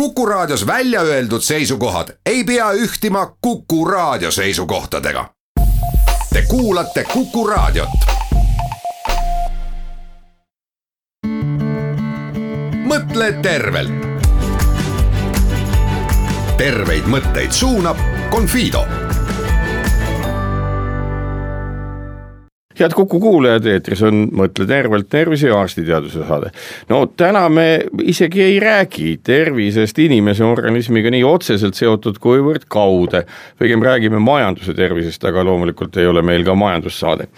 Kuku Raadios välja öeldud seisukohad ei pea ühtima Kuku Raadio seisukohtadega. Te kuulate Kuku Raadiot. mõtle tervelt. terveid mõtteid suunab Confido head Kuku kuulajad, eetris on Mõtle tervelt tervise ja arstiteaduse saade. no täna me isegi ei räägi tervisest inimese organismiga nii otseselt seotud, kuivõrd kaude. pigem räägime majanduse tervisest, aga loomulikult ei ole meil ka majandussaade.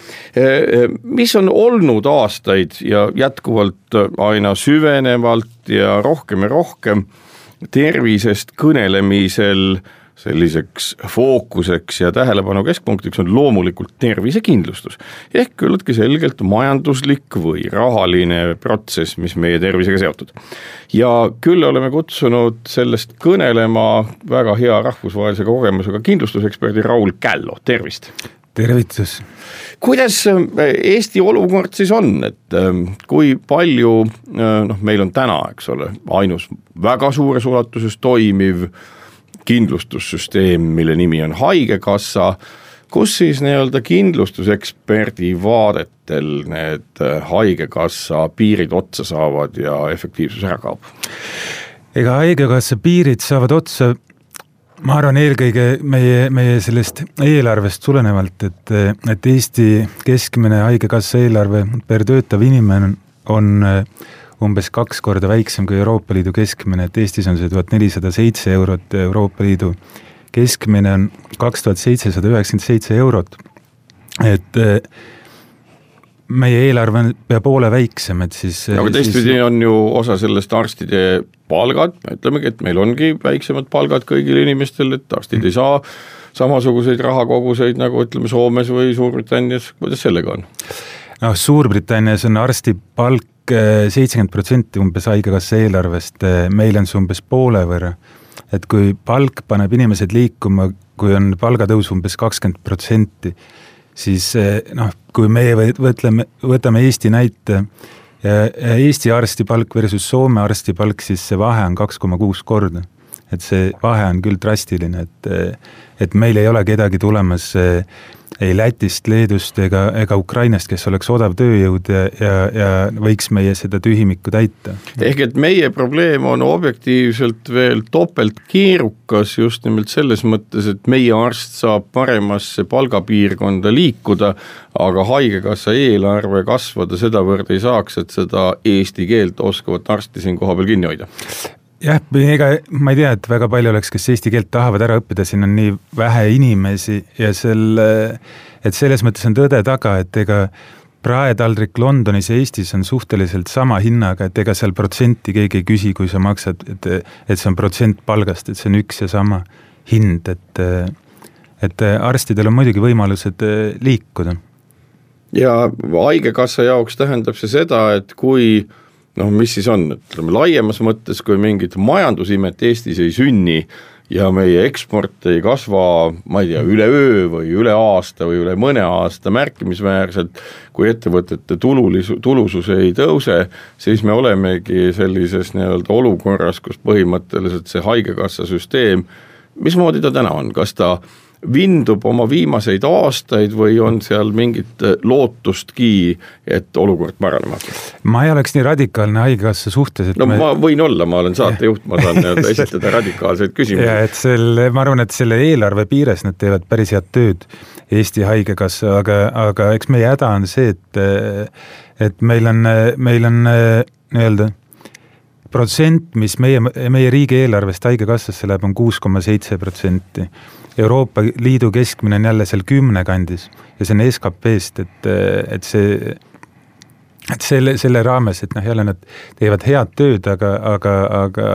Mis on olnud aastaid ja jätkuvalt aina süvenevalt ja rohkem ja rohkem tervisest kõnelemisel selliseks fookuseks ja tähelepanu keskpunktiks on loomulikult tervisekindlustus. ehk küllaltki selgelt majanduslik või rahaline protsess, mis meie tervisega seotud. ja küll oleme kutsunud sellest kõnelema väga hea rahvusvahelise kogemusega kindlustuseksperdi Raul Källo, tervist tervitus. kuidas äh, Eesti olukord siis on, et äh, kui palju äh, noh, meil on täna, eks ole, ainus väga suures ulatuses toimiv kindlustussüsteem, mille nimi on Haigekassa, kus siis nii-öelda kindlustuseksperdi vaadetel need äh, Haigekassa piirid otsa saavad ja efektiivsus ära kaob? ega Haigekassa piirid saavad otsa ma arvan, eelkõige meie, meie sellest eelarvest tulenevalt, et, et Eesti keskmine Haigekassa eelarve per töötav inimene on, on umbes kaks korda väiksem kui Euroopa Liidu keskmine, et Eestis on see tuhat nelisada seitse eurot, Euroopa Liidu keskmine on kaks tuhat seitsesada üheksakümmend seitse eurot. et eh, meie eelarve on pea poole väiksem, et siis. aga teistpidi siis... on ju osa sellest arstide palgad, ütlemegi, et meil ongi väiksemad palgad kõigil inimestel, et arstid mm. ei saa samasuguseid rahakoguseid nagu ütleme Soomes või Suurbritannias, kuidas sellega on? noh, Suurbritannias on arsti palk seitsekümmend protsenti umbes Haigekassa eelarvest, meil on see umbes poole võrra. et kui palk paneb inimesed liikuma, kui on palgatõus umbes kakskümmend protsenti, siis noh, kui meie võtleme, võtame Eesti näite Eesti arsti palk versus Soome arsti palk, siis see vahe on kaks koma kuus korda. et see vahe on küll drastiline, et, et meil ei ole kedagi tulemas ei Lätist, Leedust ega, ega Ukrainast, kes oleks odav tööjõud ja, ja, ja võiks meie seda tühimikku täita. ehk et meie probleem on objektiivselt veel topelt keerukas just nimelt selles mõttes, et meie arst saab paremasse palgapiirkonda liikuda, aga Haigekassa eelarve kasvada sedavõrd ei saaks, et seda eesti keelt oskavat arsti siin kohapeal kinni hoida jah, ega ma ei tea, et väga palju oleks, kes eesti keelt tahavad ära õppida, siin on nii vähe inimesi ja selle, et selles mõttes on tõde taga, et ega praetaldrik Londonis ja Eestis on suhteliselt sama hinnaga, et ega seal protsenti keegi ei küsi, kui sa maksad, et, et see on protsent palgast, et see on üks ja sama hind, et, et arstidel on muidugi võimalused liikuda. ja Haigekassa jaoks tähendab see seda, et kui noh, mis siis on, ütleme laiemas mõttes, kui mingit majandusimet Eestis ei sünni ja meie eksport ei kasva, ma ei tea, üleöö või üle aasta või üle mõne aasta märkimisväärselt, kui ettevõtete tululis-, tulusus ei tõuse, siis me olemegi sellises nii-öelda olukorras, kus põhimõtteliselt see Haigekassa süsteem, mismoodi ta täna on, kas ta äh, vindub oma viimaseid aastaid või on seal mingit äh, lootustki, et olukord paranema hakkab? ma ei oleks nii radikaalne Haigekassa suhtes, et no me... ma võin olla, ma olen saatejuht, ma saan nii-öelda esitada radikaalseid küsimusi. ja et selle, ma arvan, et selle eelarve piires nad teevad päris head tööd, Eesti Haigekassa, aga, aga eks meie häda on see, et et meil on, meil on nii-öelda protsent, mis meie, meie riigieelarvest Haigekassasse läheb, on kuus koma seitse protsenti. Euroopa Liidu keskmine on jälle seal kümne kandis ja see on SKP-st, et, et see, et selle, selle raames, et noh, jälle nad teevad head tööd, aga, aga, aga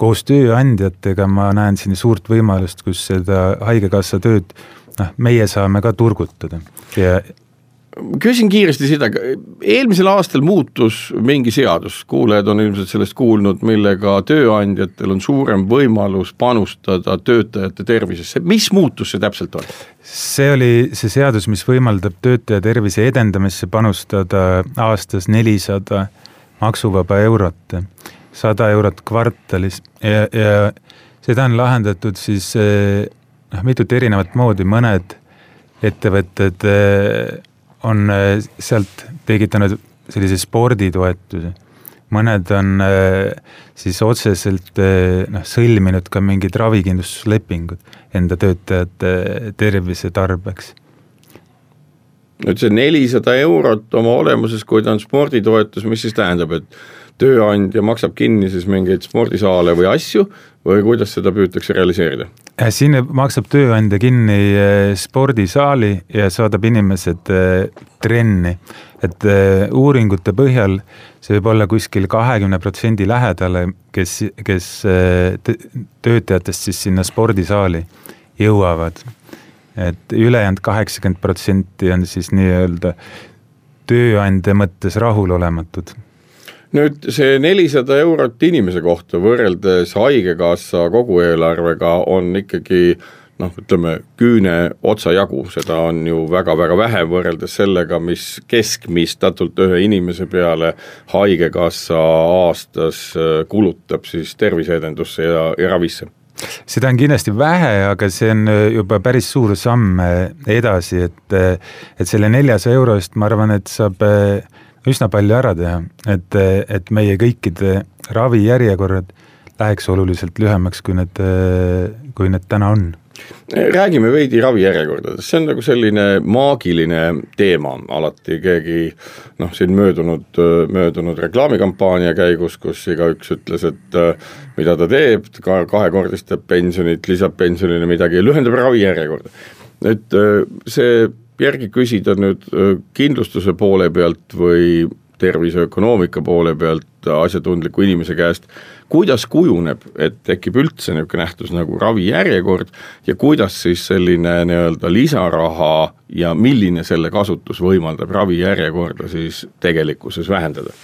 koos tööandjatega ma näen siin suurt võimalust, kus seda Haigekassa tööd noh, meie saame ka turgutada. Ja küsin kiiresti seda, eelmisel aastal muutus mingi seadus, kuulajad on ilmselt sellest kuulnud, millega tööandjatel on suurem võimalus panustada töötajate tervisesse, mis muutus see täpselt on? see oli see seadus, mis võimaldab töötaja tervise edendamisse panustada aastas nelisada maksuvaba eurot. sada eurot kvartalis ja, ja seda on lahendatud siis noh, mitut erinevat moodi, mõned ettevõtted on sealt tekitanud sellise sporditoetuse mõned on siis otseselt noh, sõlminud ka mingid ravikindlustuslepingud enda töötajate tervise tarbeks nüüd see nelisada eurot oma olemuses, kui ta on sporditoetus, mis siis tähendab, et tööandja maksab kinni siis mingeid spordisaale või asju või kuidas seda püütakse realiseerida? Äh, siin maksab tööandja kinni äh, spordisaali ja saadab inimesed äh, trenni. et uuringute põhjal see võib olla kuskil kahekümne protsendi lähedale, kes, kes töötajatest siis sinna spordisaali jõuavad et ülejäänud kaheksakümmend protsenti on siis nii-öelda tööandja mõttes rahulolematud nüüd see nelisada eurot inimese kohta võrreldes Haigekassa kogu eelarvega on ikkagi noh, ütleme küüne otsajagu, seda on ju väga-väga vähe võrreldes sellega, mis keskmistatult ühe inimese peale Haigekassa aastas kulutab siis terviseedendusse ja, ja ravisse. Seda on kindlasti vähe, aga see on äh, juba päris suur samm äh, edasi, et, äh, et selle neljasaja euro eest ma arvan, et saab üsna palju ära teha, et, et meie kõikide ravijärjekorrad läheks oluliselt lühemaks, kui need, kui need täna on. Räägime veidi ravijärjekordadest, see on nagu selline maagiline teema. Alati, keegi noh, siin möödunud, möödunud reklaamikampaania käigus, kus igaüks ütles, et mida ta teeb, ka kahekordistab pensionit, lisab pensionile midagi, lühendab ravijärjekorda. et see järgi küsida nüüd äh, kindlustuse poole pealt või terviseökonoomika poole pealt asjatundliku inimese käest, kuidas kujuneb, et tekib üldse niisugune nähtus nagu ravijärjekord ja kuidas siis selline nii-öelda lisaraha ja milline selle kasutus võimaldab ravijärjekorda siis tegelikkuses vähendada?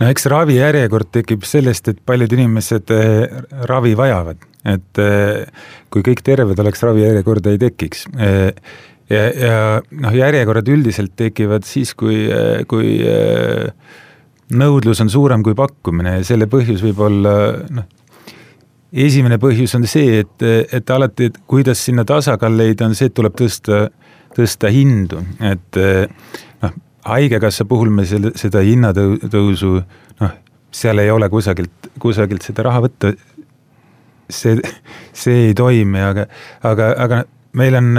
no eks ravijärjekord tekib sellest, et paljud inimesed eh, ravi vajavad, et eh, kui kõik terved oleks, ravijärjekorda ei tekiks eh, ja, ja noh, järjekorrad üldiselt tekivad siis, kui, kui nõudlus on suurem kui pakkumine ja selle põhjus võib olla noh, esimene põhjus on see, et, et alati, et kuidas sinna tasakaal leida, on see, et tuleb tõsta, tõsta hindu, et noh, haigekassa puhul me selle, seda hinnatõusu noh, seal ei ole kusagilt, kusagilt seda raha võtta, see, see ei toimi, aga, aga, aga meil on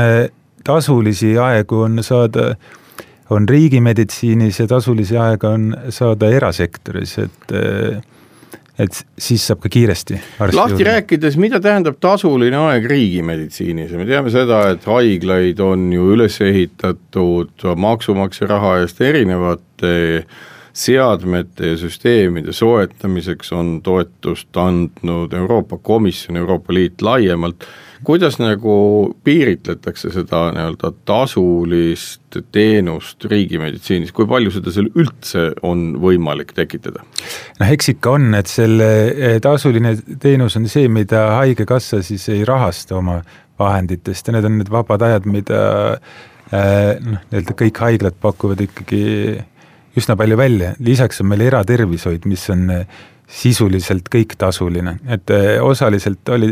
tasulisi aegu on saada, on riigimeditsiinis ja tasulisi aega on saada erasektoris, et et siis saab ka kiiresti lahti juurde. rääkides, mida tähendab tasuline aeg riigimeditsiinis ja me teame seda, et haiglaid on ju üles ehitatud maksumaksja raha eest erinevate seadmete ja süsteemide soetamiseks on toetust andnud Euroopa Komisjon, Euroopa Liit laiemalt kuidas nagu piiritletakse seda nii-öelda tasulist teenust riigimeditsiinis, kui palju seda seal üldse on võimalik tekitada? noh, eks ikka on, et selle eh, tasuline teenus on see, mida Haigekassa siis ei rahasta oma vahenditest ja need on need vabad ajad, mida eh, noh, nii-öelda kõik haiglad pakuvad ikkagi üsna palju välja, lisaks on meil eratervishoid, mis on eh, sisuliselt kõik tasuline, et osaliselt oli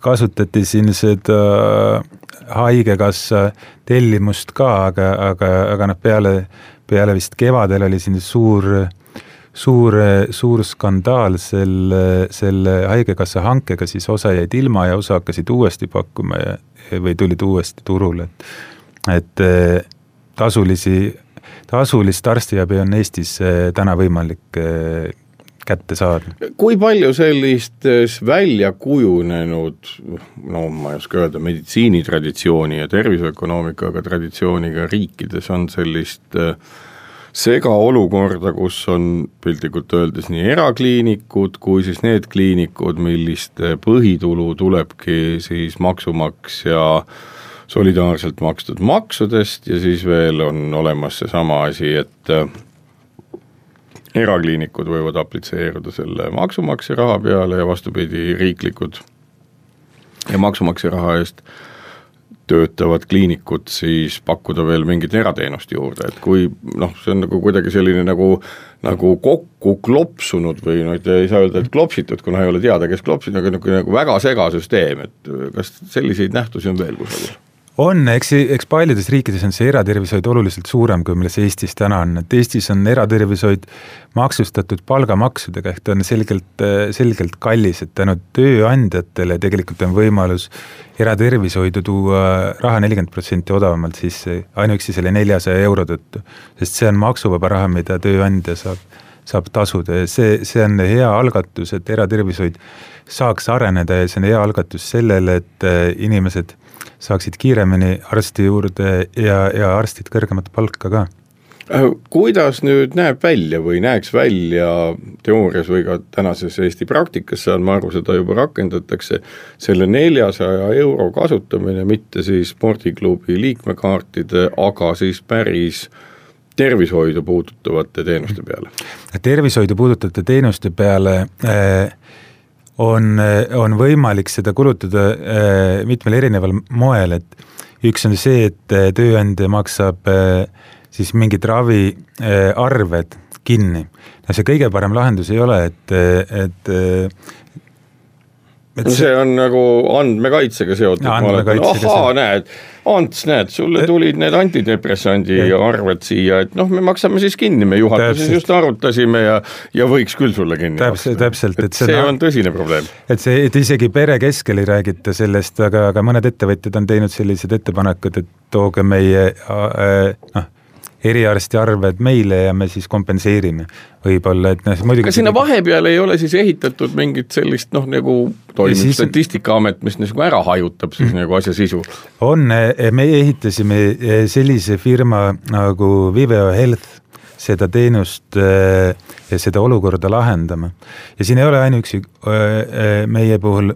kasutati siin seda Haigekassa tellimust ka, aga, aga, aga noh, peale, peale vist kevadel oli siin suur, suur, suur skandaal selle, selle Haigekassa hankega, siis osa jäid ilma ja osa hakkasid uuesti pakkuma ja, või tulid uuesti turule, et, et eh, tasulisi, tasulist arstiabi on Eestis eh, täna võimalik kätte saada. kui palju sellistes välja kujunenud, no ma ei oska öelda, meditsiinitraditsiooni ja terviseökonoomikaga traditsiooniga riikides on sellist äh, segaolukorda, kus on piltlikult öeldes nii erakliinikud kui siis need kliinikud, milliste põhitulu tulebki siis maksumaksja solidaarselt makstud maksudest ja siis veel on olemas seesama asi, et äh, erakliinikud võivad aplitseeruda selle maksumaksja raha peale ja vastupidi, riiklikud. Ja maksumaksja raha eest töötavad kliinikud siis pakkuda veel mingit erateenust juurde, et kui noh, see on nagu kuidagi selline nagu, nagu kokku klopsunud või noh, ei saa öelda, et klopsitud, kuna ei ole teada, kes klopsis, aga nagu, nagu väga segasüsteem, et kas selliseid nähtusi on veel kusagil? On, eks, eks paljudes riikides on see eratervishoid oluliselt suurem, kui milles Eestis täna on, et Eestis on eratervishoid maksustatud palgamaksudega, ehk ta on selgelt, selgelt kallis, et tänu tööandjatele tegelikult on võimalus eratervishoidu tuua raha nelikümmend protsenti odavamalt sisse, ainuüksi selle neljasaja euro tõttu. sest see on maksuvaba raha, mida tööandja saab, saab tasuda. Ja see, see on hea algatus, et eratervishoid saaks areneda ja see on hea algatus sellele, et inimesed saaksid kiiremini arsti juurde ja, ja arstid kõrgemat palka ka äh, kuidas nüüd näeb välja või näeks välja teoorias või ka tänases Eesti praktikas, saan ma aru, seda juba rakendatakse, selle neljasaja euro kasutamine mitte siis spordiklubi liikmekaartide, aga siis päris tervishoidu puudutavate teenuste peale? tervishoidu puudutavate teenuste peale äh, on, on võimalik seda kulutada äh, mitmel erineval moel, et üks on see, et äh, tööandja maksab äh, siis mingid raviarved kinni. no see kõige parem lahendus ei ole, et, et et see on nagu andmekaitsega seotud, ma oletan, ahaa, näed, Ants, näed, sulle tulid need antidepressandi arved siia, et noh, me maksame siis kinni, me juhatuses just arutasime ja ja võiks küll sulle kinni täpselt, täpselt, et see, see on tõsine probleem. et see, et isegi pere keskel ei räägita sellest, aga, aga mõned ettevõtjad on teinud sellised ettepanekud, et tooge meie äh, noh, eriarsti arved meile ja me siis kompenseerime võib-olla, et noh, muidugi kas sinna vahepeale ei ole siis ehitatud mingit sellist noh, nagu toimib siis... Statistikaamet, mis nagu ära hajutab siis mm. nagu asja sisu? on, me ehitasime eh, sellise firma nagu Viveo Health seda teenust eh, ja seda olukorda lahendama. ja siin ei ole ainuüksi eh, meie puhul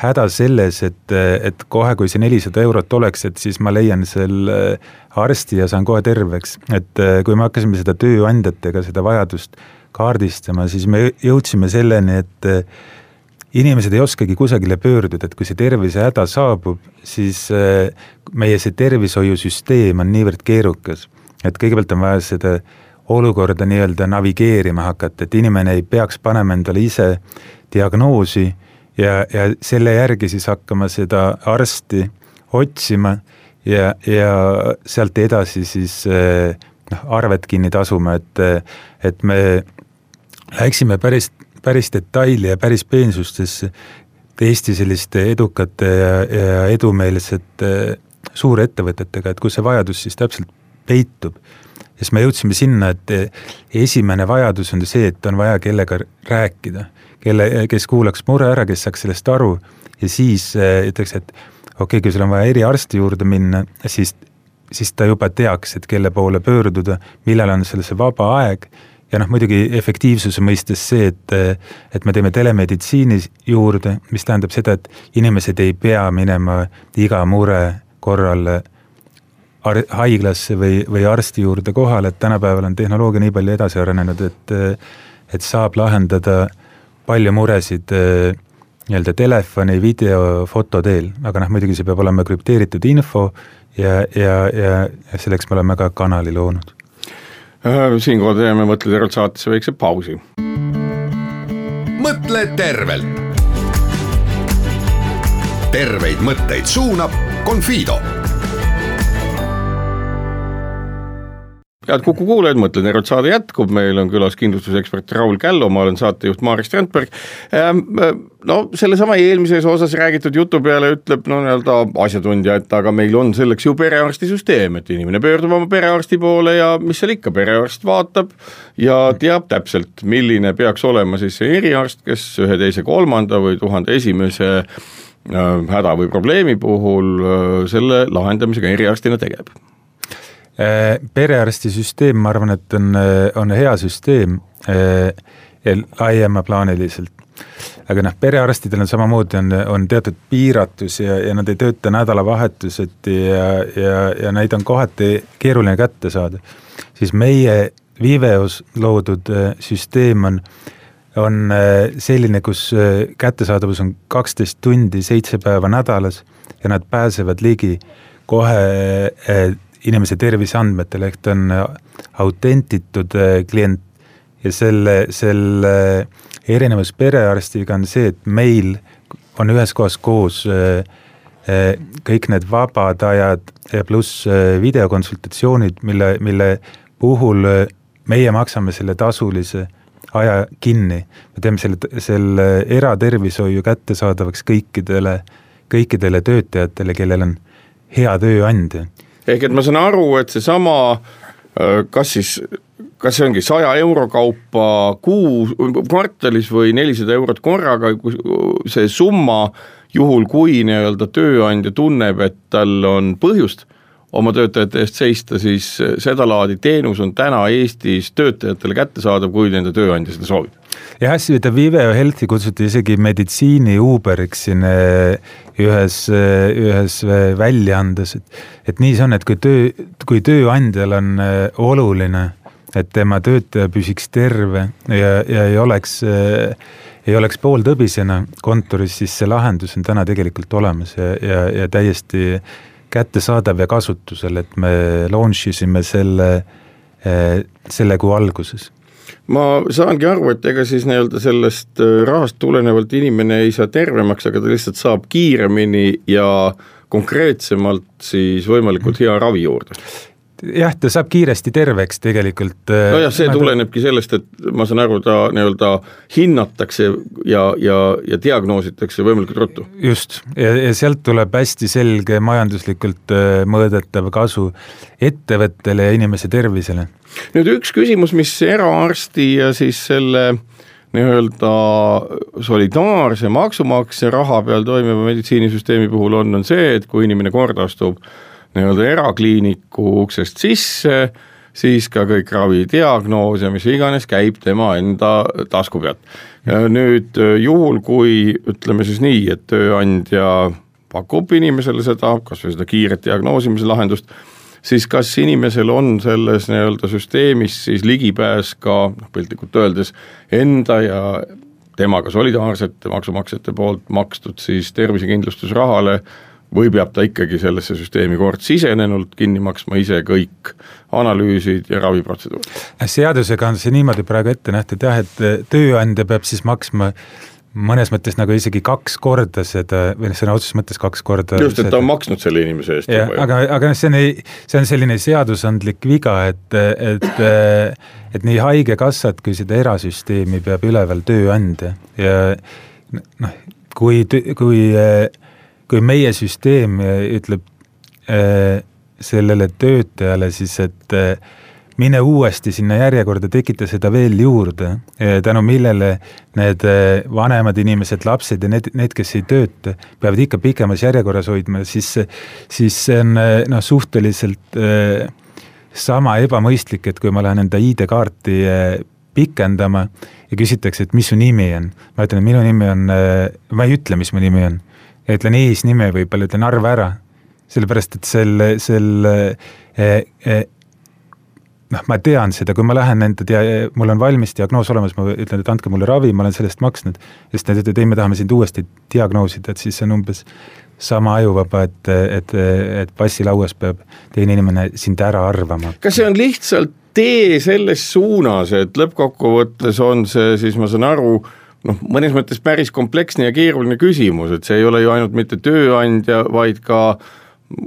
häda selles, et, et kohe, kui see nelisada eurot oleks, et siis ma leian selle arsti ja saan kohe terveks, et kui me hakkasime seda tööandjatega, seda vajadust kaardistama, siis me jõudsime selleni, et inimesed ei oskagi kusagile pöörduda, et kui see tervisehäda saabub, siis meie see tervishoiusüsteem on niivõrd keerukas, et kõigepealt on vaja seda olukorda nii-öelda navigeerima hakata, et inimene ei peaks panema endale ise diagnoosi ja, ja selle järgi siis hakkama seda arsti otsima ja, ja sealt edasi siis eh, noh, arved kinni tasuma, et, et me läksime päris, päris detaili ja päris peensustesse Eesti selliste edukate ja, ja edumeelsete suurettevõtetega, et kus see vajadus siis täpselt peitub ja siis me jõudsime sinna, et esimene vajadus on see, et on vaja kellega rääkida, kelle, kes kuulaks mure ära, kes saaks sellest aru. Ja siis äh, ütleks, et okei okay,, kui sul on vaja eriarsti juurde minna, siis, siis ta juba teaks, et kelle poole pöörduda, millal on sellesse vaba aeg. Ja noh, muidugi efektiivsuse mõistes see, et, et me teeme telemeditsiini juurde, mis tähendab seda, et inimesed ei pea minema iga mure korral haiglasse või, või arsti juurde kohale, et tänapäeval on tehnoloogia nii palju edasi arenenud, et et saab lahendada palju muresid nii-öelda telefoni, video, foto teel, aga noh, muidugi see peab olema krüpteeritud info ja, ja, ja, ja selleks me oleme ka kanali loonud. Äh, siinkohal teeme Mõtle tervelt saatesse väikse pausi. mõtle tervelt. terveid mõtteid suunab Confido head Kuku kuulajad, Mõtle tervelt saade jätkub, meil on külas kindlustusekspert Raul Källo, ma olen saatejuht Maris Strandberg. Ähm, no sellesama eelmises osas räägitud jutu peale ütleb no nii-öelda asjatundja, et aga meil on selleks ju perearstisüsteem, et inimene pöördub oma perearsti poole ja mis seal ikka, perearst vaatab ja teab täpselt, milline peaks olema siis see eriarst, kes ühe, teise, kolmanda või tuhande esimese äh, häda või probleemi puhul äh, selle lahendamisega eriarstina tegeleb perearstisüsteem, ma arvan, et on, äh, on hea süsteem äh, laiemaplaaniliselt. aga noh, perearstidel on samamoodi, on, on teatud piiratus ja, ja nad ei tööta nädalavahetuseti ja, ja, ja neid on kohati keeruline kätte saada. siis meie Viveos loodud süsteem on, on selline, kus kättesaadavus on kaksteist tundi, seitse päeva nädalas ja nad pääsevad ligi kohe inimese terviseandmetele, ehk ta on autentitud klient ja selle, selle erinevus perearstiga on see, et meil on ühes kohas koos kõik need vabad ajad pluss videokonsultatsioonid, mille, mille puhul meie maksame selle tasulise aja kinni. me teeme selle, selle eratervishoiu kättesaadavaks kõikidele, kõikidele töötajatele, kellel on hea tööandja. Ehk et ma saan aru, et seesama äh, kas siis, kas see ongi saja euro kaupa kuu, kvartalis või nelisada eurot korraga, see summa, juhul kui nii-öelda tööandja tunneb, et tal on põhjust oma töötajate eest seista, siis sedalaadi teenus on täna Eestis töötajatele kättesaadav, kui nende tööandja seda soovib. Jah, seda Viveo Healthi kutsuti isegi meditsiini Uberiks siin eh, ühes, eh, ühes eh, väljaandes, et et nii see on, et kui töö, kui tööandjal on oluline, et tema töötaja püsiks terve ja, ja ei oleks ei oleks pooltõbisena kontoris, siis see lahendus on täna tegelikult olemas ja, ja, ja täiesti kättesaadav ja kasutusel, et me launch isime selle, selle kuu alguses ma saangi aru, et ega siis nii-öelda sellest eh, rahast tulenevalt inimene ei saa tervemaks, aga ta lihtsalt saab kiiremini ja konkreetsemalt siis võimalikult hea ravi juurde jah, ta saab kiiresti terveks tegelikult. Äh, nojah, see tulenebki sellest, et ma saan aru, ta nii-öelda hinnatakse ja, ja, ja diagnoositakse võimalikult ruttu. just, ja, ja sealt tuleb hästi selge majanduslikult äh, mõõdetav kasu ettevõttele ja inimese tervisele. nüüd üks küsimus, mis eraarsti ja siis selle nii-öelda solidaarse maksumaksja raha peal toimiva meditsiinisüsteemi puhul on, on see, et kui inimene kord astub nii-öelda erakliiniku uksest sisse, siis ka kõik ravidiagnoos ja mis iganes käib tema enda tasku pealt. nüüd juhul, kui ütleme siis nii, et tööandja pakub inimesele seda, kas või seda kiiret diagnoosimise lahendust, siis kas inimesel on selles nii-öelda süsteemis siis ligipääs ka noh, piltlikult öeldes enda ja temaga solidaarsete maksumaksjate poolt makstud siis tervisekindlustusrahale või peab ta ikkagi sellesse süsteemi kord sisenenult kinni maksma ise kõik analüüsid ja raviprotseduurid? seadusega on see niimoodi praegu ette nähtud jah, et tööandja peab siis maksma mõnes mõttes nagu isegi kaks korda seda, või noh, sõna otseses mõttes kaks korda. just, et ta on maksnud selle inimese eest. aga, aga noh, see on, see on selline seadusandlik viga, et, et, et nii Haigekassat kui seda erasüsteemi peab üleval tööandja ja noh, kui, kui kui meie süsteem äh, ütleb äh, sellele töötajale siis, et äh, mine uuesti sinna järjekorda, tekita seda veel juurde, tänu millele need vanemad inimesed, lapsed ja need, need, kes ei tööta, peavad ikka pikemas järjekorras hoidma, siis, siis see on noh, suhteliselt sama ebamõistlik, et kui ma lähen enda ID-kaarti pikendama ja küsitakse, et mis su nimi on. ma ütlen, et minu nimi on, ma ei ütle, mis mu nimi on ja ütlen eesnime, võib-olla ütlen arve ära, sellepärast et selle, selle eh, eh, noh, ma tean seda, kui ma lähen enda dia-, mul on valmis diagnoos olemas, ma ütlen, et andke mulle ravi, ma olen selle eest maksnud, siis nad ütlevad, ei, me tahame sind uuesti diagnoosida, et siis see on umbes sama ajuvaba, et, et, et passilauas peab teine inimene sind ära arvama. kas see on lihtsalt tee selles suunas, et lõppkokkuvõttes on see siis, ma saan aru, noh, mõnes mõttes päris kompleksne ja keeruline küsimus, et see ei ole ju ainult mitte tööandja, vaid ka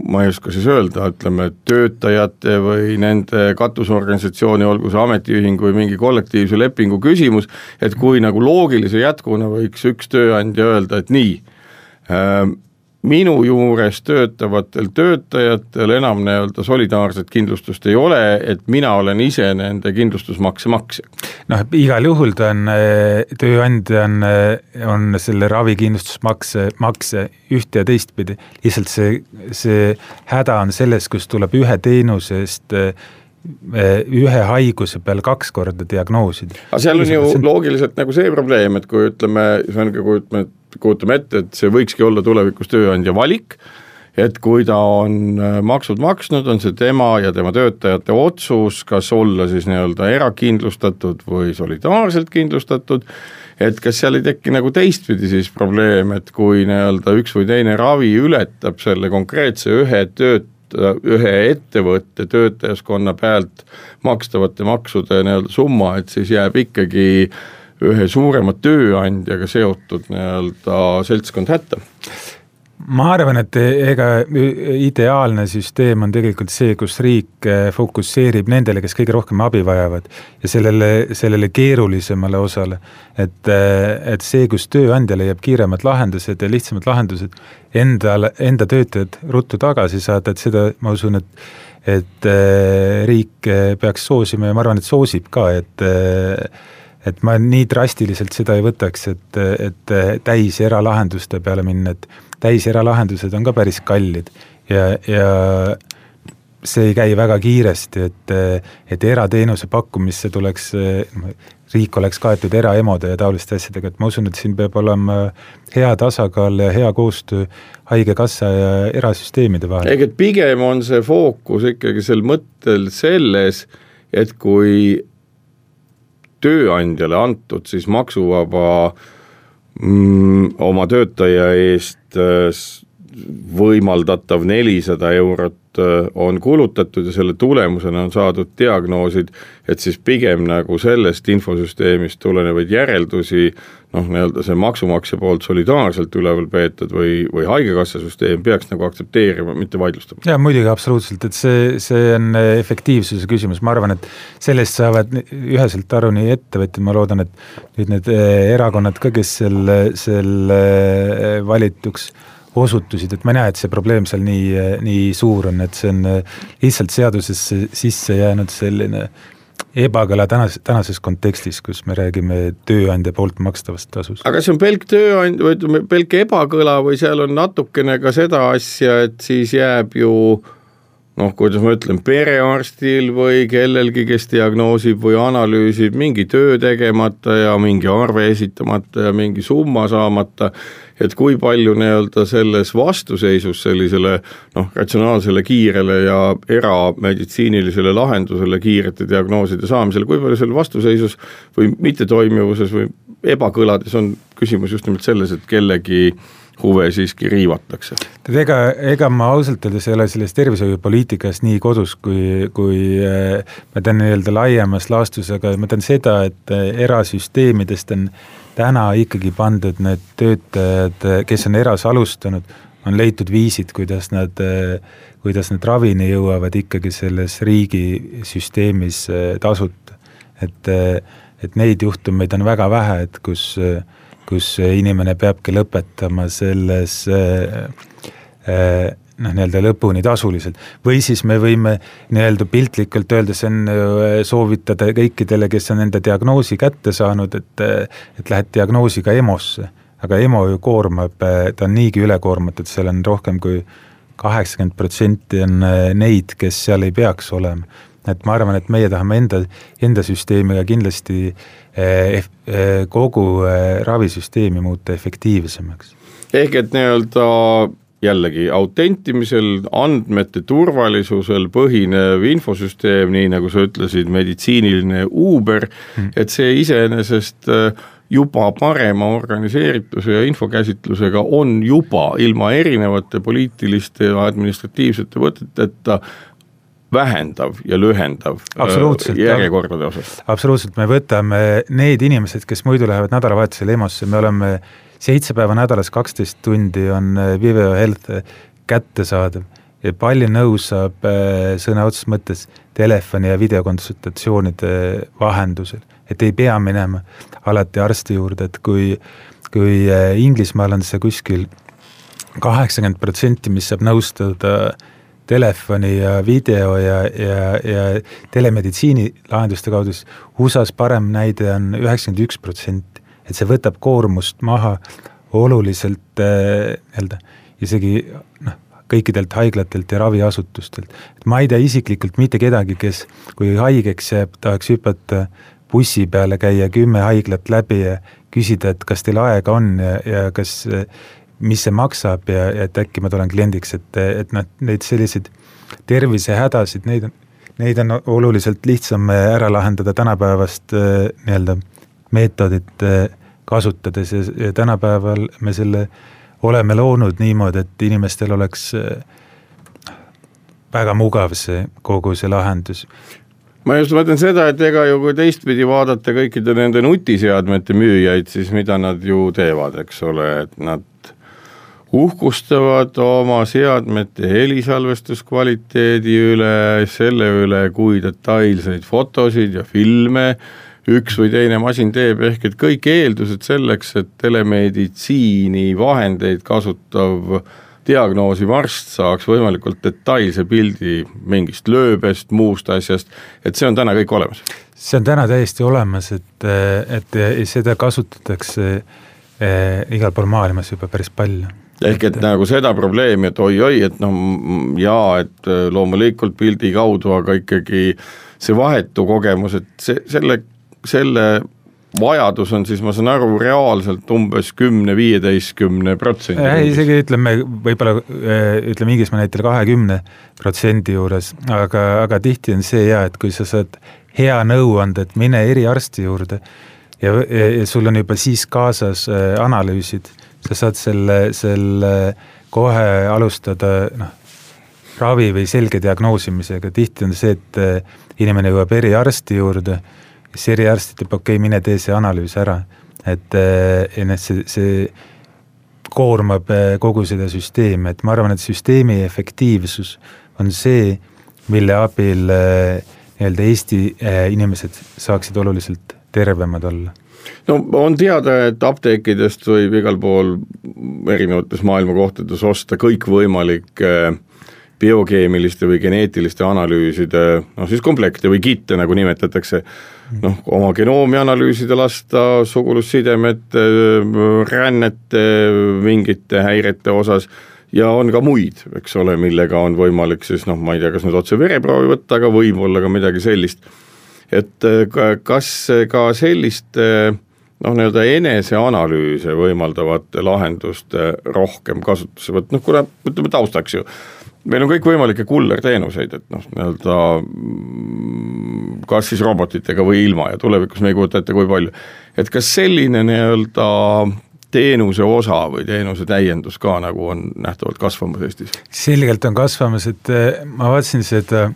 ma ei oska siis öelda, ütleme, töötajate või nende katusorganisatsiooni, olgu see ametiühing või mingi kollektiivse lepingu küsimus, et kui nagu loogilise jätkuna võiks üks tööandja öelda, et nii minu juures töötavatel töötajatel enam nii-öelda solidaarset kindlustust ei ole, et mina olen ise nende kindlustusmakse maksja. noh, igal juhul ta on, äh, tööandja on, äh, on selle ravikindlustusmakse, makse ühte ja teistpidi, lihtsalt see, see häda on selles, kus tuleb ühe teenuse eest äh, ühe haiguse peal kaks korda diagnoosida. aga seal on ju loogiliselt nagu see probleem, et kui ütleme, see on ka, kui ütleme, et kujutame ette, et see võikski olla tulevikus tööandja valik, et kui ta on äh, maksud maksnud, on see tema ja tema töötajate otsus, kas olla siis nii-öelda erakindlustatud või solidaarselt kindlustatud, et kas seal ei teki nagu teistpidi siis probleem, et kui nii-öelda üks või teine ravi ületab selle konkreetse ühe nii-öelda ühe ettevõtte töötajaskonna pealt makstavate maksude nii-öelda summa, et siis jääb ikkagi ühe suurema tööandjaga seotud nii-öelda seltskond hätta ma arvan, et ega ideaalne süsteem on tegelikult see, kus riik eh, fokusseerib nendele, kes kõige rohkem abi vajavad ja sellele, sellele keerulisemale osale. et, eh, et see, kus tööandja leiab kiiremad lahendused ja lihtsamad lahendused endale, enda töötajad ruttu tagasi saada, et seda ma usun, et et eh, riik peaks soosima ja ma arvan, et soosib ka, et et ma nii drastiliselt seda ei võtaks, et, et täis eralahenduste peale minna, et täiseralahendused on ka päris kallid ja, ja see ei käi väga kiiresti, et, et erateenuse pakkumisse tuleks, riik oleks kaetud eraemode ja taoliste asjadega, et ma usun, et siin peab olema hea tasakaal ja hea koostöö Haigekassa ja erasüsteemide vahel. ehk et pigem on see fookus ikkagi sel mõttel selles, et kui tööandjale antud siis maksuvaba mm, oma töötaja eest võimaldatav nelisada eurot äh, on kulutatud ja selle tulemusena on saadud diagnoosid, et siis pigem nagu sellest infosüsteemist tulenevaid järeldusi noh, nii-öelda see maksumaksja poolt solidaarselt üleval peetud või, või Haigekassa süsteem peaks nagu aktsepteerima, mitte vaidlustama. jaa, muidugi absoluutselt, et see, see on efektiivsuse küsimus, ma arvan, et sellest saavad üheselt aru nii ettevõtjad, ma loodan, et nüüd need eh, erakonnad ka, kes selle, selle valituks osutusid, et ma ei näe, et see probleem seal nii, nii suur on, et see on lihtsalt seadusesse sisse jäänud selline ebakõla tänas, tänases kontekstis, kus me räägime tööandja poolt makstavast tasust. aga see on pelk tööandja või ütleme, pelk ebakõla või seal on natukene ka seda asja, et siis jääb ju noh, kuidas ma ütlen, perearstil või kellelgi, kes diagnoosib või analüüsib mingi töö tegemata ja mingi arve esitamata ja mingi summa saamata, et kui palju nii-öelda selles vastuseisus sellisele noh, ratsionaalsele, kiirele ja erameditsiinilisele lahendusele kiirete diagnooside saamisel, kui palju seal vastuseisus või mittetoimivuses või ebakõlades on küsimus just nimelt selles, et kellegi äh, huve siiski riivatakse. tead, ega, ega ma ausalt öeldes ei ole selles tervishoiupoliitikas nii kodus, kui, kui äh, ma tean nii-öelda laiemas laastus, aga ma tean seda, et äh, erasüsteemidest on täna ikkagi pandud need töötajad, kes on eras alustanud, on leitud viisid, kuidas nad, kuidas nad ravini jõuavad ikkagi selles riigisüsteemis tasuta. et, et neid juhtumeid on väga vähe, et kus äh, kus inimene peabki lõpetama selles äh, äh, noh, nii-öelda lõpuni tasuliselt. või siis me võime nii-öelda piltlikult öeldes on äh, soovitada kõikidele, kes on enda diagnoosi kätte saanud, et et lähed diagnoosiga EMO-sse. aga EMO ju koormab, ta on niigi ülekoormatud, seal on rohkem kui kaheksakümmend protsenti on neid, kes seal ei peaks olema. Et ma arvan, et meie tahame enda, enda süsteemiga kindlasti äh, Eh, eh, kogu eh, ravisüsteemi muuta efektiivsemaks. ehk et nii-öelda jällegi autentimisel, andmete turvalisusel põhinev infosüsteem, nii nagu sa ütlesid, meditsiiniline Uber mm., et see iseenesest juba parema organiseerituse ja infokäsitlusega on juba ilma erinevate poliitiliste ja administratiivsete võteteta vähendav ja lühendav äh, järjekordade osas. absoluutselt, me võtame need inimesed, kes muidu lähevad nädalavahetusel EMO-sse, me oleme seitse päeva nädalas, kaksteist tundi on äh, Viveo Health kättesaadav ja palju nõu saab äh, sõna otseses mõttes telefoni ja videokonsultatsioonide vahendusel. et ei pea minema alati arsti juurde, et kui, kui Inglismaal on see kuskil kaheksakümmend protsenti, mis saab nõustada äh, telefoni ja video ja, ja, ja telemeditsiini lahenduste kaudu, siis USA-s parem näide on üheksakümmend üks protsenti. et see võtab koormust maha oluliselt äh, nii-öelda isegi noh, kõikidelt haiglatelt ja raviasutustelt. et ma ei tea isiklikult mitte kedagi, kes, kui haigeks jääb, tahaks hüpata bussi peale, käia kümme haiglat läbi ja küsida, et kas teil aega on ja, ja kas mis see maksab ja, ja et äkki ma tulen kliendiks, et, et noh, neid selliseid tervisehädasid, neid on, neid on oluliselt lihtsam ära lahendada tänapäevast äh, nii-öelda meetodit äh, kasutades ja, ja tänapäeval me selle oleme loonud niimoodi, et inimestel oleks äh, väga mugav see kogu see lahendus. Ma just mõtlen seda, et ega ju kui teistpidi vaadata kõikide nende nutiseadmete müüjaid, siis mida nad ju teevad, eks ole, et nad uhkustavad oma seadmete helisalvestuskvaliteedi üle, selle üle, kui detailseid fotosid ja filme üks või teine masin teeb, ehk et kõik eeldused selleks, et telemeditsiini vahendeid kasutav diagnoosiv arst saaks võimalikult detailse pildi mingist lööbest, muust asjast, et see on täna kõik olemas? see on täna täiesti olemas, et, et seda kasutatakse eh, igal pool maailmas juba päris palju ehk et nagu seda probleemi, et oi-oi, et noh, jaa, et loomulikult pildi kaudu, aga ikkagi see vahetu kogemus, et see, selle, selle vajadus on siis, ma saan aru, reaalselt umbes kümne-viieteistkümne protsendi. isegi ütleme, võib-olla ütleme Inglismaa näitel kahekümne protsendi juures, aga, aga tihti on see ja, et kui sa saad hea nõuande, et mine eriarsti juurde ja, ja, ja sul on juba siis kaasas äh, analüüsid, sa saad selle, selle kohe alustada noh, ravi või selge diagnoosimisega, tihti on see, et äh, inimene jõuab eriarsti juurde siis eriarst ütleb, okei okay,, mine tee see analüüs ära, et noh, see, see koormab eh, kogu seda süsteemi, et ma arvan, et süsteemi efektiivsus on see, mille abil eh, nii-öelda Eesti inimesed saaksid oluliselt tervemad olla no on teada, et apteekidest võib igal pool erinevates maailma kohtades osta kõikvõimalikke biokeemiliste või geneetiliste analüüside noh siis komplekte või kitte, nagu nimetatakse, noh, oma genoomi analüüsida lasta sugulussidemete, rännete, mingite häirete osas ja on ka muid, eks ole, millega on võimalik siis noh, ma ei tea, kas nüüd otse vereproovi võtta, aga võib-olla ka midagi sellist. Et kas ka selliste noh, nii-öelda eneseanalüüse võimaldavate lahenduste rohkem kasutusele võtta, noh kuna ütleme taustaks ju, meil on kõikvõimalikke kullerteenuseid, et noh, nii-öelda mm, kas siis robotitega või ilma ja tulevikus me ei kujuta ette, kui palju. et kas selline nii-öelda teenuse osa või teenuse täiendus ka nagu on nähtavalt kasvamas Eestis? selgelt on kasvamas, et ma vaatasin seda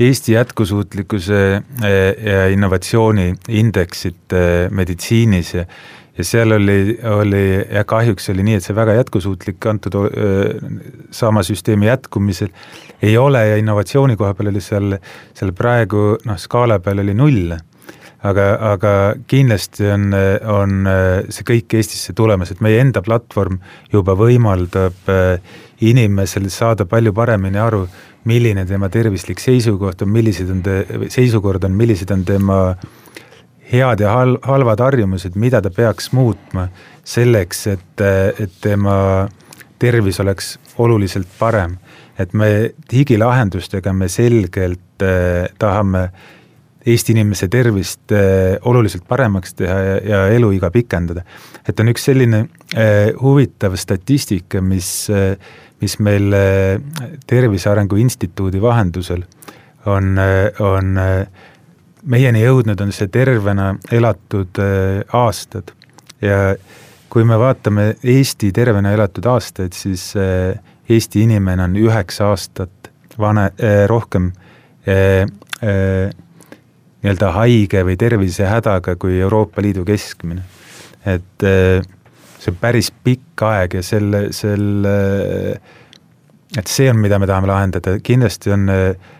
Eesti jätkusuutlikkuse eh, ja innovatsiooni indeksit eh, meditsiinis ja ja seal oli, oli ja kahjuks oli nii, et see väga jätkusuutlik antud sama süsteemi jätkumisel ei ole ja innovatsiooni koha peal oli seal, seal praegu noh, skaala peal oli null. aga, aga kindlasti on, on see kõik Eestisse tulemas, et meie enda platvorm juba võimaldab inimesel saada palju paremini aru, milline tema tervislik seisukoht on, millised on seisukord on, millised on tema head ja hal-, halvad harjumused, mida ta peaks muutma selleks, et, et tema tervis oleks oluliselt parem. et me digilahendustega me selgelt eh, tahame Eesti inimese tervist eh, oluliselt paremaks teha ja, ja eluiga pikendada. et on üks selline eh, huvitav statistika, mis eh,, mis meil Tervise Arengu Instituudi vahendusel on, on meieni jõudnud on see tervena elatud äh, aastad ja kui me vaatame Eesti tervena elatud aastaid, siis äh, Eesti inimene on üheksa aastat vane, äh, rohkem nii-öelda haige või tervisehädaga kui Euroopa Liidu keskmine. et see on päris pikk aeg ja selle, selle, et see on, mida me tahame lahendada, kindlasti on äh,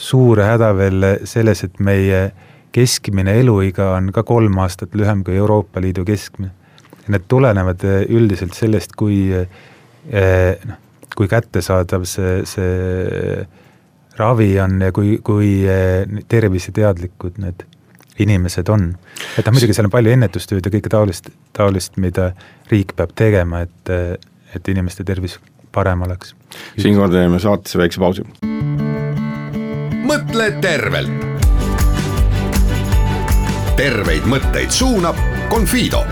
suur häda veel selles, et meie keskmine eluiga on ka kolm aastat lühem kui Euroopa Liidu keskmine. Need tulenevad üldiselt sellest, kui eh, noh, kui kättesaadav see, see ravi on ja kui, kui eh, terviseteadlikud need inimesed on. et noh, muidugi seal on palju ennetustööd ja kõike taolist, taolist, mida riik peab tegema, et, et inimeste tervis parem oleks. siinkohal teeme saatesse väikse pausi mõtle tervelt. terveid mõtteid suunab Confido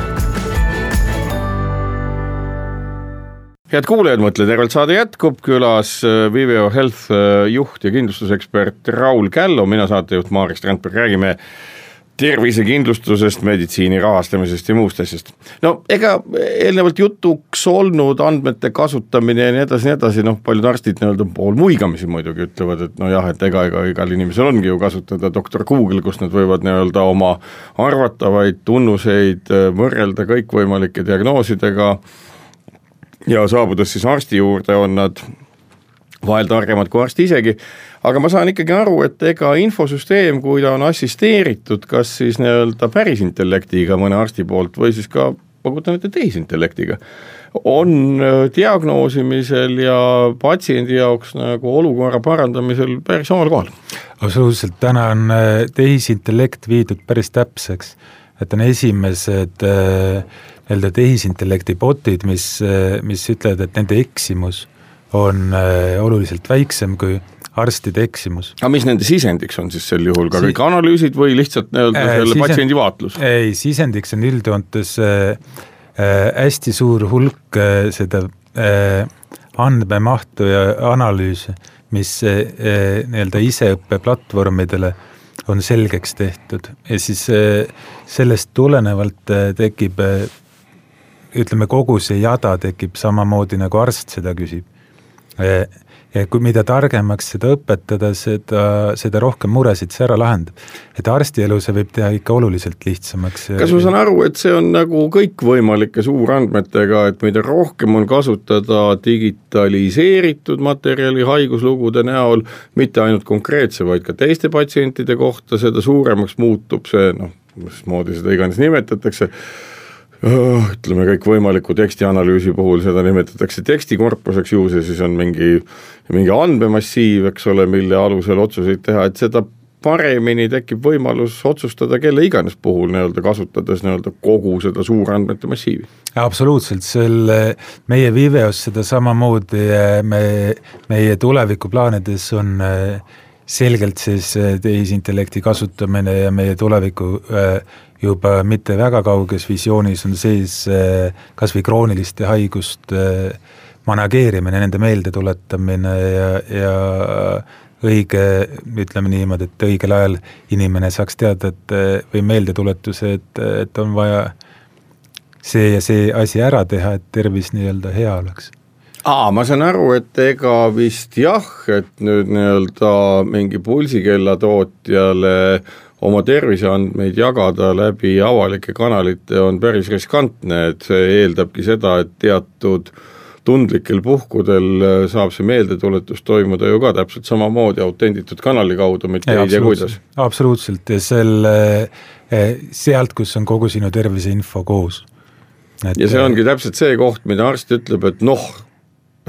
head kuulajad, Mõtle tervelt saade jätkub, külas äh, Viveo Health äh, juht ja kindlustusekspert Raul Källo, mina saatejuht Marek Strandberg, räägime tervisekindlustusest, meditsiini rahastamisest ja muust asjast. no ega eelnevalt jutuks olnud andmete kasutamine ja nii edasi, nii edasi, noh, paljud arstid nii-öelda poolmuigamisi muidugi ütlevad, et nojah, et ega, ega igal inimesel ongi ju kasutada doktor Google, kus nad võivad nii-öelda oma arvatavaid tunnuseid äh, võrrelda kõikvõimalike diagnoosidega ja saabudes siis arsti juurde, on nad vahel targemad kui arst isegi. Aga ma saan ikkagi aru, et ega infosüsteem, kui ta on assisteeritud, kas siis nii-öelda pärisintellektiga mõne arsti poolt või siis ka ma kujutan ette tehisintellektiga, on äh, diagnoosimisel ja patsiendi jaoks nagu olukorra parandamisel päris omal kohal. absoluutselt, täna on äh, tehisintellekt viidud päris täpseks, et on esimesed äh, nii-öelda tehisintellekti botid, mis, mis ütlevad, et nende eksimus on oluliselt väiksem kui arstide eksimus. aga mis nende sisendiks on siis sel juhul, ka si kõik analüüsid või lihtsalt nii-öelda äh, selle sisend... patsiendi vaatlus? ei, sisendiks on üldjoontes äh, äh, hästi suur hulk äh, seda äh, andmemahtu ja analüüse, mis äh, äh, nii-öelda iseõppeplatvormidele on selgeks tehtud ja siis äh, sellest tulenevalt äh, tekib äh, ütleme, kogu see jada tekib samamoodi, nagu arst seda küsib äh, ja kui mida targemaks seda õpetada, seda, seda rohkem muresid see ära lahendab. et arstielu see võib teha ikka oluliselt lihtsamaks. kas ma saan aru, et see on nagu kõikvõimalike suurandmetega, et mida rohkem on kasutada digitaliseeritud materjali haiguslugude näol, mitte ainult konkreetse, vaid ka teiste patsientide kohta, seda suuremaks muutub see noh, mismoodi seda iganes nimetatakse ütleme, kõikvõimaliku tekstianalüüsi puhul seda nimetatakse tekstikorpuseks ju see siis on mingi, mingi andmemassiiv, eks ole, mille alusel otsuseid teha, et seda paremini tekib võimalus otsustada kelle iganes puhul nii-öelda kasutades nii-öelda kogu seda suurandmete massiivi. absoluutselt, selle, meie Viveos seda samamoodi me, meie tulevikuplaanides on selgelt siis tehisintellekti kasutamine ja meie tuleviku juba mitte väga kauges visioonis on sees eh, kas või krooniliste haiguste eh, manageerimine, nende meeldetuletamine ja, ja õige, ütleme niimoodi, et õigel ajal inimene saaks teada, et eh, või meeldetuletuse, et, et on vaja see ja see asi ära teha, et tervis nii-öelda hea oleks. Aa, ma saan aru, et ega vist jah, et nüüd nii-öelda mingi pulsikella tootjale äh, oma terviseandmeid jagada läbi avalike kanalite on päris riskantne, et see eeldabki seda, et teatud tundlikel puhkudel äh, saab see meeldetuletus toimuda ju ka täpselt samamoodi autenditud kanali kaudu, mitte ei tea kuidas. absoluutselt ja selle, äh, sealt, kus on kogu sinu terviseinfo koos. ja see ongi täpselt see koht, mida arst ütleb, et noh,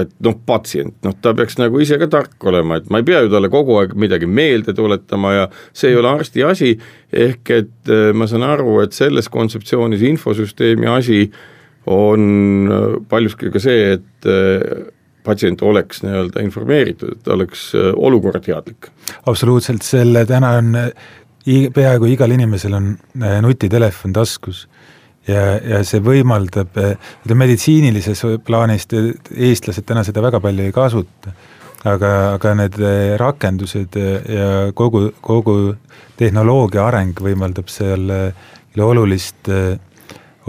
et noh, patsient, noh, ta peaks nagu ise ka tark olema, et ma ei pea ju talle kogu aeg midagi meelde tuletama ja see ei ole arsti asi, ehk et äh, ma saan aru, et selles kontseptsioonis infosüsteemi asi on äh, paljuski ka see, et äh, patsient oleks nii-öelda informeeritud, et oleks olukorrateadlik. absoluutselt, selle täna on peaaegu igal inimesel on nutitelefon taskus ja, ja see võimaldab, ütleme meditsiinilises plaanis eestlased täna seda väga palju ei kasuta, aga, aga need rakendused ja kogu, kogu tehnoloogia areng võimaldab seal olulist,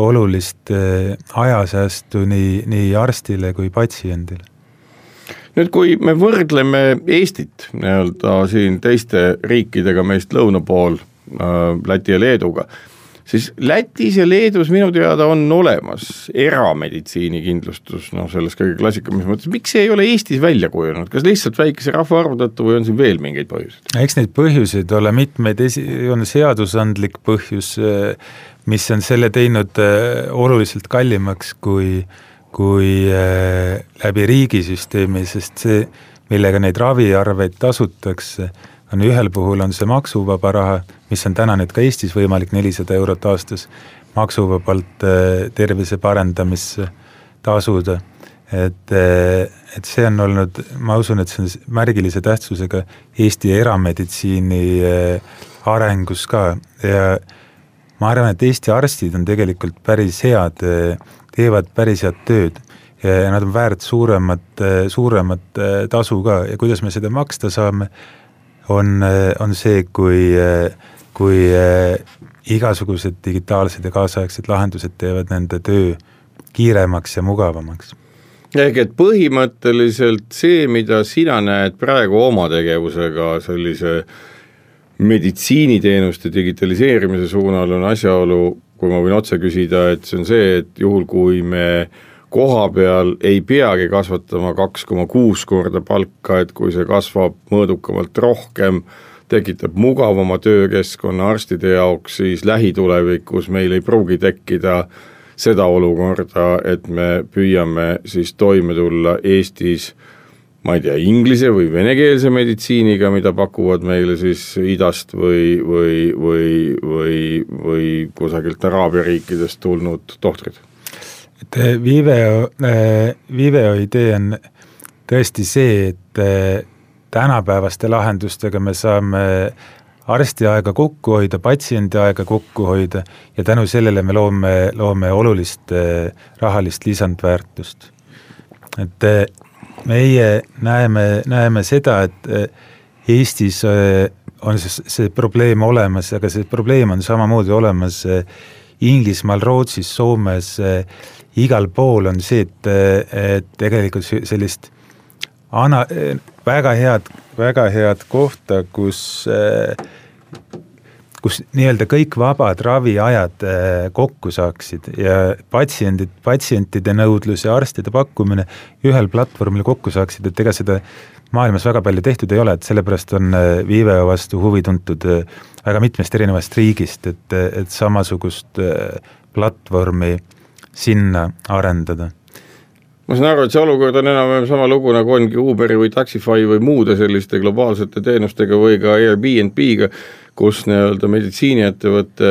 olulist ajasäästu nii, nii arstile kui patsiendile. Nüüd, kui me võrdleme Eestit nii-öelda siin teiste riikidega meist lõuna pool äh,, Läti ja Leeduga, siis Lätis ja Leedus minu teada on olemas erameditsiinikindlustus, noh selles kõige klassikalisemas mõttes, miks see ei ole Eestis välja kujunenud, kas lihtsalt väikese rahvaarvu tõttu või on siin veel mingeid põhjuseid? eks neid põhjuseid ole mitmeid, esi-, on seadusandlik põhjus, mis on selle teinud äh, oluliselt kallimaks kui, kui äh, läbi riigisüsteemi, sest see, millega neid raviarveid tasutakse, on ühel puhul on see maksuvaba raha, mis on täna nüüd ka Eestis võimalik, nelisada eurot aastas, maksuvabalt äh, tervise parendamisse tasuda. et, äh, et see on olnud, ma usun, et see on märgilise tähtsusega Eesti erameditsiini äh, arengus ka. Ja ma arvan, et Eesti arstid on tegelikult päris head, teevad päris head tööd. Ja nad on väärt suuremat, suuremat tasu ka. Ja kuidas me seda maksta saame on, on see, kui, kui igasugused digitaalsed ja kaasaegsed lahendused teevad nende töö kiiremaks ja mugavamaks. Ehk et põhimõtteliselt see, mida sina näed praegu oma tegevusega sellise meditsiiniteenuste digitaliseerimise suunal, on asjaolu, kui ma võin otse küsida, et see on see, et juhul, kui me koha peal ei peagi kasvatama kaks koma kuus korda palka, et kui see kasvab mõõdukamalt rohkem, tekitab mugavama töökeskkonna arstide jaoks, siis lähitulevikus meil ei pruugi tekkida seda olukorda, et me püüame siis toime tulla Eestis ma ei tea, inglise või venekeelse meditsiiniga, mida pakuvad meile siis idast või, või, või, või, või kusagilt Araabia riikidest tulnud tohtrid? Et eh, Viveo, eh, Viveo idee on tõesti see, et eh, tänapäevaste lahendustega me saame arsti aega kokku hoida, patsiendi aega kokku hoida ja tänu sellele me loome, loome olulist rahalist lisandväärtust. et meie näeme, näeme seda, et Eestis on see, see probleem olemas, aga see probleem on samamoodi olemas Inglismaal, Rootsis, Soomes, igal pool on see, et, et tegelikult sellist ana-, väga head, väga head kohta, kus äh, kus nii-öelda kõik vabad raviajad äh, kokku saaksid ja patsiendid, patsientide nõudlus ja arstide pakkumine ühel platvormil kokku saaksid, et ega seda maailmas väga palju tehtud ei ole, et sellepärast on äh, Viveo vastu huvi tuntud äh, väga mitmest erinevast riigist, et, et samasugust platvormi sinna arendada. Ma saan aru, et see olukord on enam-vähem sama lugu, nagu ongi Uberi või Taxify või muude selliste globaalsete teenustega või ka Airbnb-ga, kus nii-öelda meditsiiniettevõte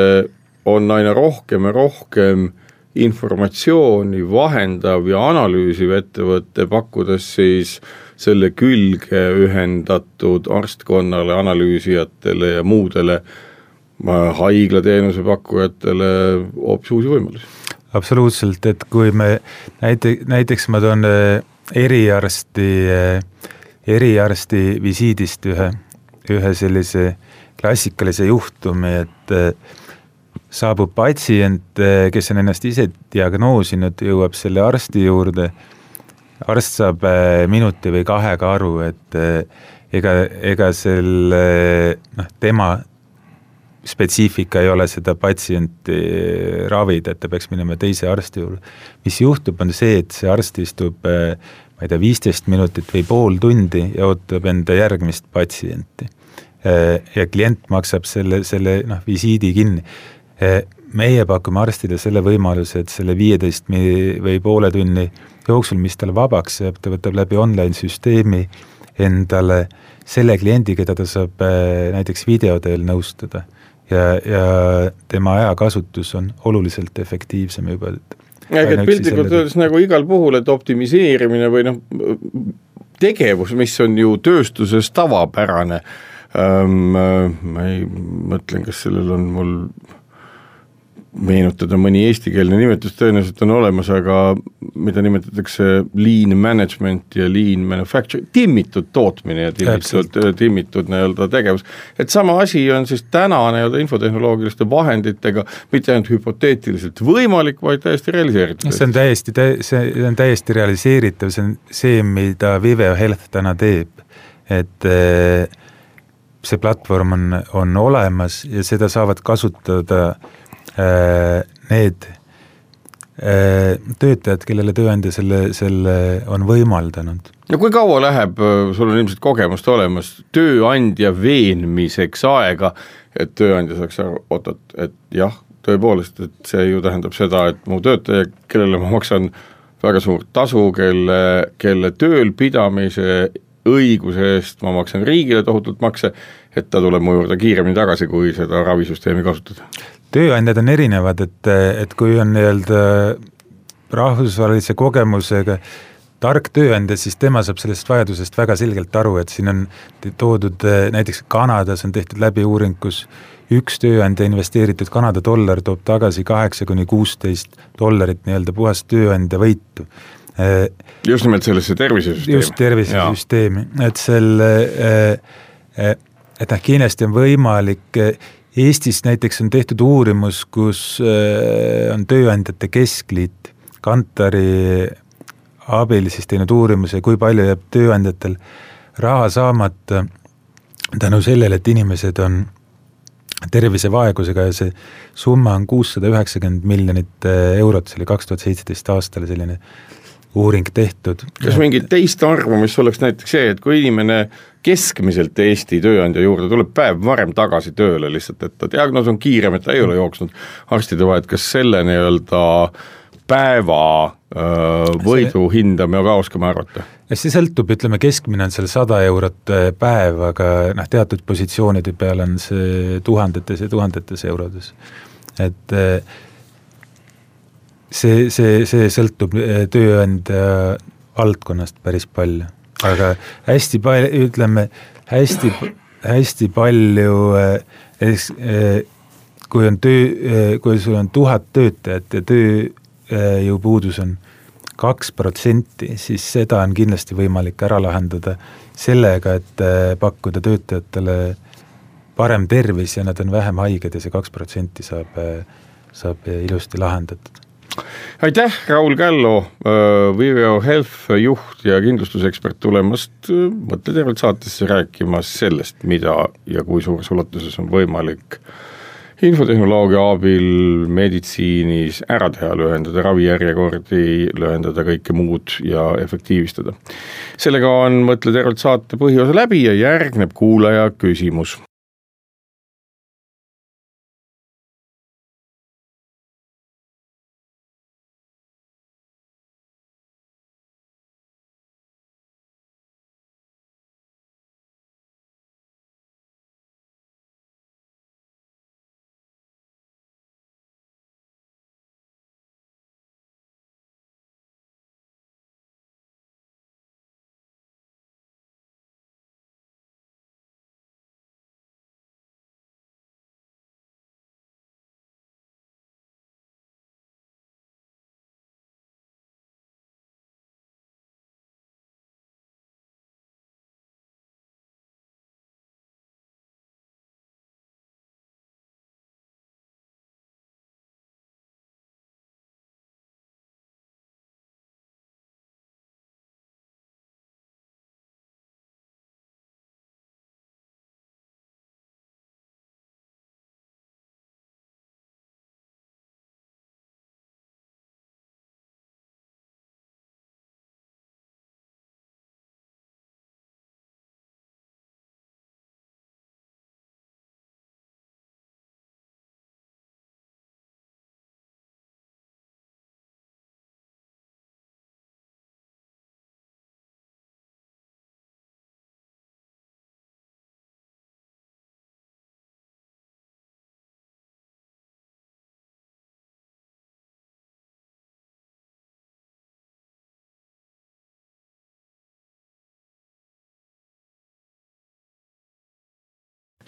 on aina rohkem ja rohkem informatsiooni vahendav ja analüüsiv ettevõte, pakkudes siis selle külge ühendatud arstkonnale, analüüsijatele ja muudele haiglateenuse pakkujatele hoopis uusi võimalusi absoluutselt, et kui me näite, näiteks ma toon äh, eriarsti, äh, eriarsti visiidist ühe, ühe sellise klassikalise juhtumi, et äh, saabub patsient, kes on ennast ise diagnoosinud, jõuab selle arsti juurde, arst saab minuti või kahega aru, et ega, ega selle noh, tema spetsiifika ei ole seda patsienti ravida, et ta peaks minema teise arsti juurde. mis juhtub, on see, et see arst istub eh, ma ei tea, viisteist minutit või pool tundi ja ootab enda järgmist patsienti. Eh, ja klient maksab selle, selle noh, visiidi kinni. Eh, meie pakume arstile selle võimaluse, et selle viieteist või poole tunni jooksul, mis tal vabaks jääb, ta võtab läbi online süsteemi endale selle kliendi, keda ta saab näiteks video teel nõustada ja, ja tema ajakasutus on oluliselt efektiivsem juba. ehk et piltlikult öeldes nagu igal puhul, et optimiseerimine või noh, tegevus, mis on ju tööstuses tavapärane ähm,, ma ei, mõtlen, kas sellel on mul meenutada mõni eestikeelne nimetus tõenäoliselt on olemas, aga mida nimetatakse lean management ja lean manufacture, timmitud tootmine ja timmitud, timmitud nii-öelda tegevus. et sama asi on siis täna nii-öelda infotehnoloogiliste vahenditega mitte ainult hüpoteetiliselt võimalik, vaid täiesti realiseeritav. see on täiesti, see on täiesti realiseeritav, see on see, mida Viveo Health täna teeb, et eh, see platvorm on, on olemas ja seda saavad kasutada need äh, töötajad, kellele tööandja selle, selle on võimaldanud. no kui kaua läheb, äh, sul on ilmselt kogemust olemas, tööandja veenmiseks aega, et tööandja saaks aru, oot-oot, et jah, tõepoolest, et see ju tähendab seda, et mu töötaja, kellele ma maksan väga suurt tasu, kelle, kelle tööl pidamise õiguse eest ma maksan riigile tohutult makse, et ta tuleb mu juurde kiiremini tagasi, kui seda ravisüsteemi kasutada tööandjad on erinevad, et, et kui on nii-öelda rahvusvahelise kogemusega tark tööandja, siis tema saab sellest vajadusest väga selgelt aru, et siin on toodud, näiteks Kanadas on tehtud läbi uuring, kus üks tööandja investeeritud Kanada dollar toob tagasi kaheksa kuni kuusteist dollarit nii-öelda puhast tööandja võitu. just nimelt sellesse tervisesüsteemi. just tervisesüsteemi, et selle, et noh, kindlasti on võimalik Eestis näiteks on tehtud uurimus, kus äh, on Tööandjate Keskliit Kantari abil siis teinud uurimuse, kui palju jääb tööandjatel raha saamata tänu sellele, et inimesed on tervisevaegusega ja see summa on kuussada üheksakümmend miljonit äh, eurot, see oli kaks tuhat seitseteist aastal selline uuring tehtud. kas mingit teist arvamust oleks näiteks see, et kui inimene keskmiselt Eesti tööandja juurde tuleb päev varem tagasi tööle lihtsalt, et ta diagnoos on kiirem, et ta ei ole jooksnud arstide vahet, kas selle nii-öelda päeva võidu hinda me ka oskame arvata? see sõltub, ütleme keskmine on seal sada eurot päev, aga noh, teatud positsioonide peal on see tuhandetes ja tuhandetes eurodes. et see, see, see sõltub tööandja valdkonnast päris palju, aga hästi palju, ütleme hästi, hästi palju kui on töö, kui sul on tuhat töötajat ja töö jõupuudus on kaks protsenti, siis seda on kindlasti võimalik ära lahendada sellega, et äh, pakkuda töötajatele parem tervis ja nad on vähem haiged ja see kaks protsenti saab, äh, saab ilusti lahendatud aitäh, Raul Källo, äh, Viveo Health juht ja kindlustusekspert tulemast Mõtle tervelt saatesse rääkimas sellest, mida ja kui suures ulatuses on võimalik äh, infotehnoloogia abil meditsiinis ära teha, lühendada ravijärjekordi, lühendada kõike muud ja efektiivistada. sellega on Mõtle tervelt saate põhiosa läbi ja järgneb kuulaja küsimus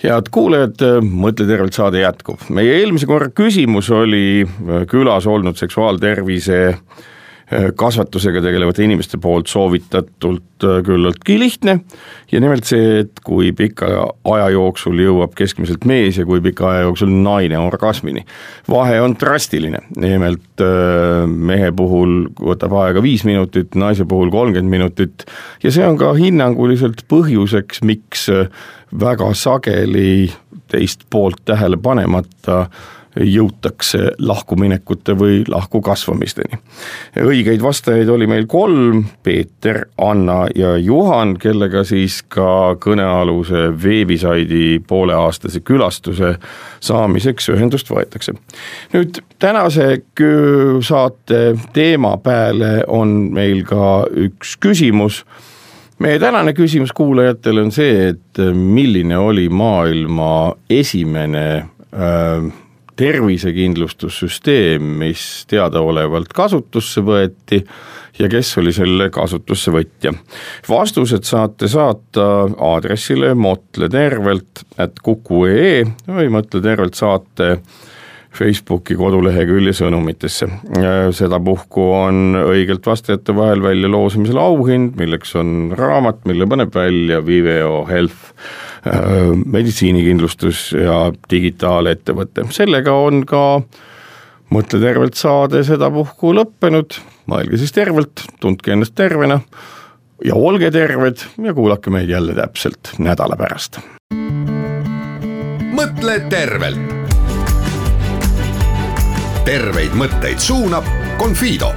head kuulajad, Mõtle tervelt saade jätkub. meie eelmise korra küsimus oli äh, külas olnud seksuaaltervise kasvatusega tegelevate inimeste poolt soovitatult äh, küllaltki lihtne. Ja nimelt see, et kui pika aja jooksul jõuab keskmiselt mees ja kui pika aja jooksul naine orgasmini. vahe on drastiline, nimelt mehe puhul võtab aega viis minutit, naise puhul kolmkümmend minutit. Ja see on ka hinnanguliselt põhjuseks, miks väga sageli teist poolt tähele panemata jõutakse lahkuminekute või lahkukasvamisteni. õigeid vastajaid oli meil kolm, Peeter, Anna ja Juhan, kellega siis ka kõnealuse veebisaidi pooleaastase külastuse saamiseks ühendust võetakse. nüüd tänase saate teema peale on meil ka üks küsimus meie tänane küsimus kuulajatele on see, et milline oli maailma esimene äh, tervisekindlustussüsteem, mis teadaolevalt kasutusse võeti ja kes oli selle kasutusse võtja. vastused saate saata aadressile motle tervelt at kuku.ee või mõtle tervelt saate Facebooki kodulehekülje sõnumitesse. sedapuhku on õigelt vastajate vahel välja loosimisel auhind, milleks on raamat, mille paneb välja Viveo Health. meditsiinikindlustus ja digitaalettevõte, sellega on ka mõtle tervelt saade sedapuhku lõppenud, mõelge siis tervelt, tundke ennast tervena ja olge terved ja kuulake meid jälle täpselt nädala pärast. mõtle tervelt. Terveid mõtteid suunab Confido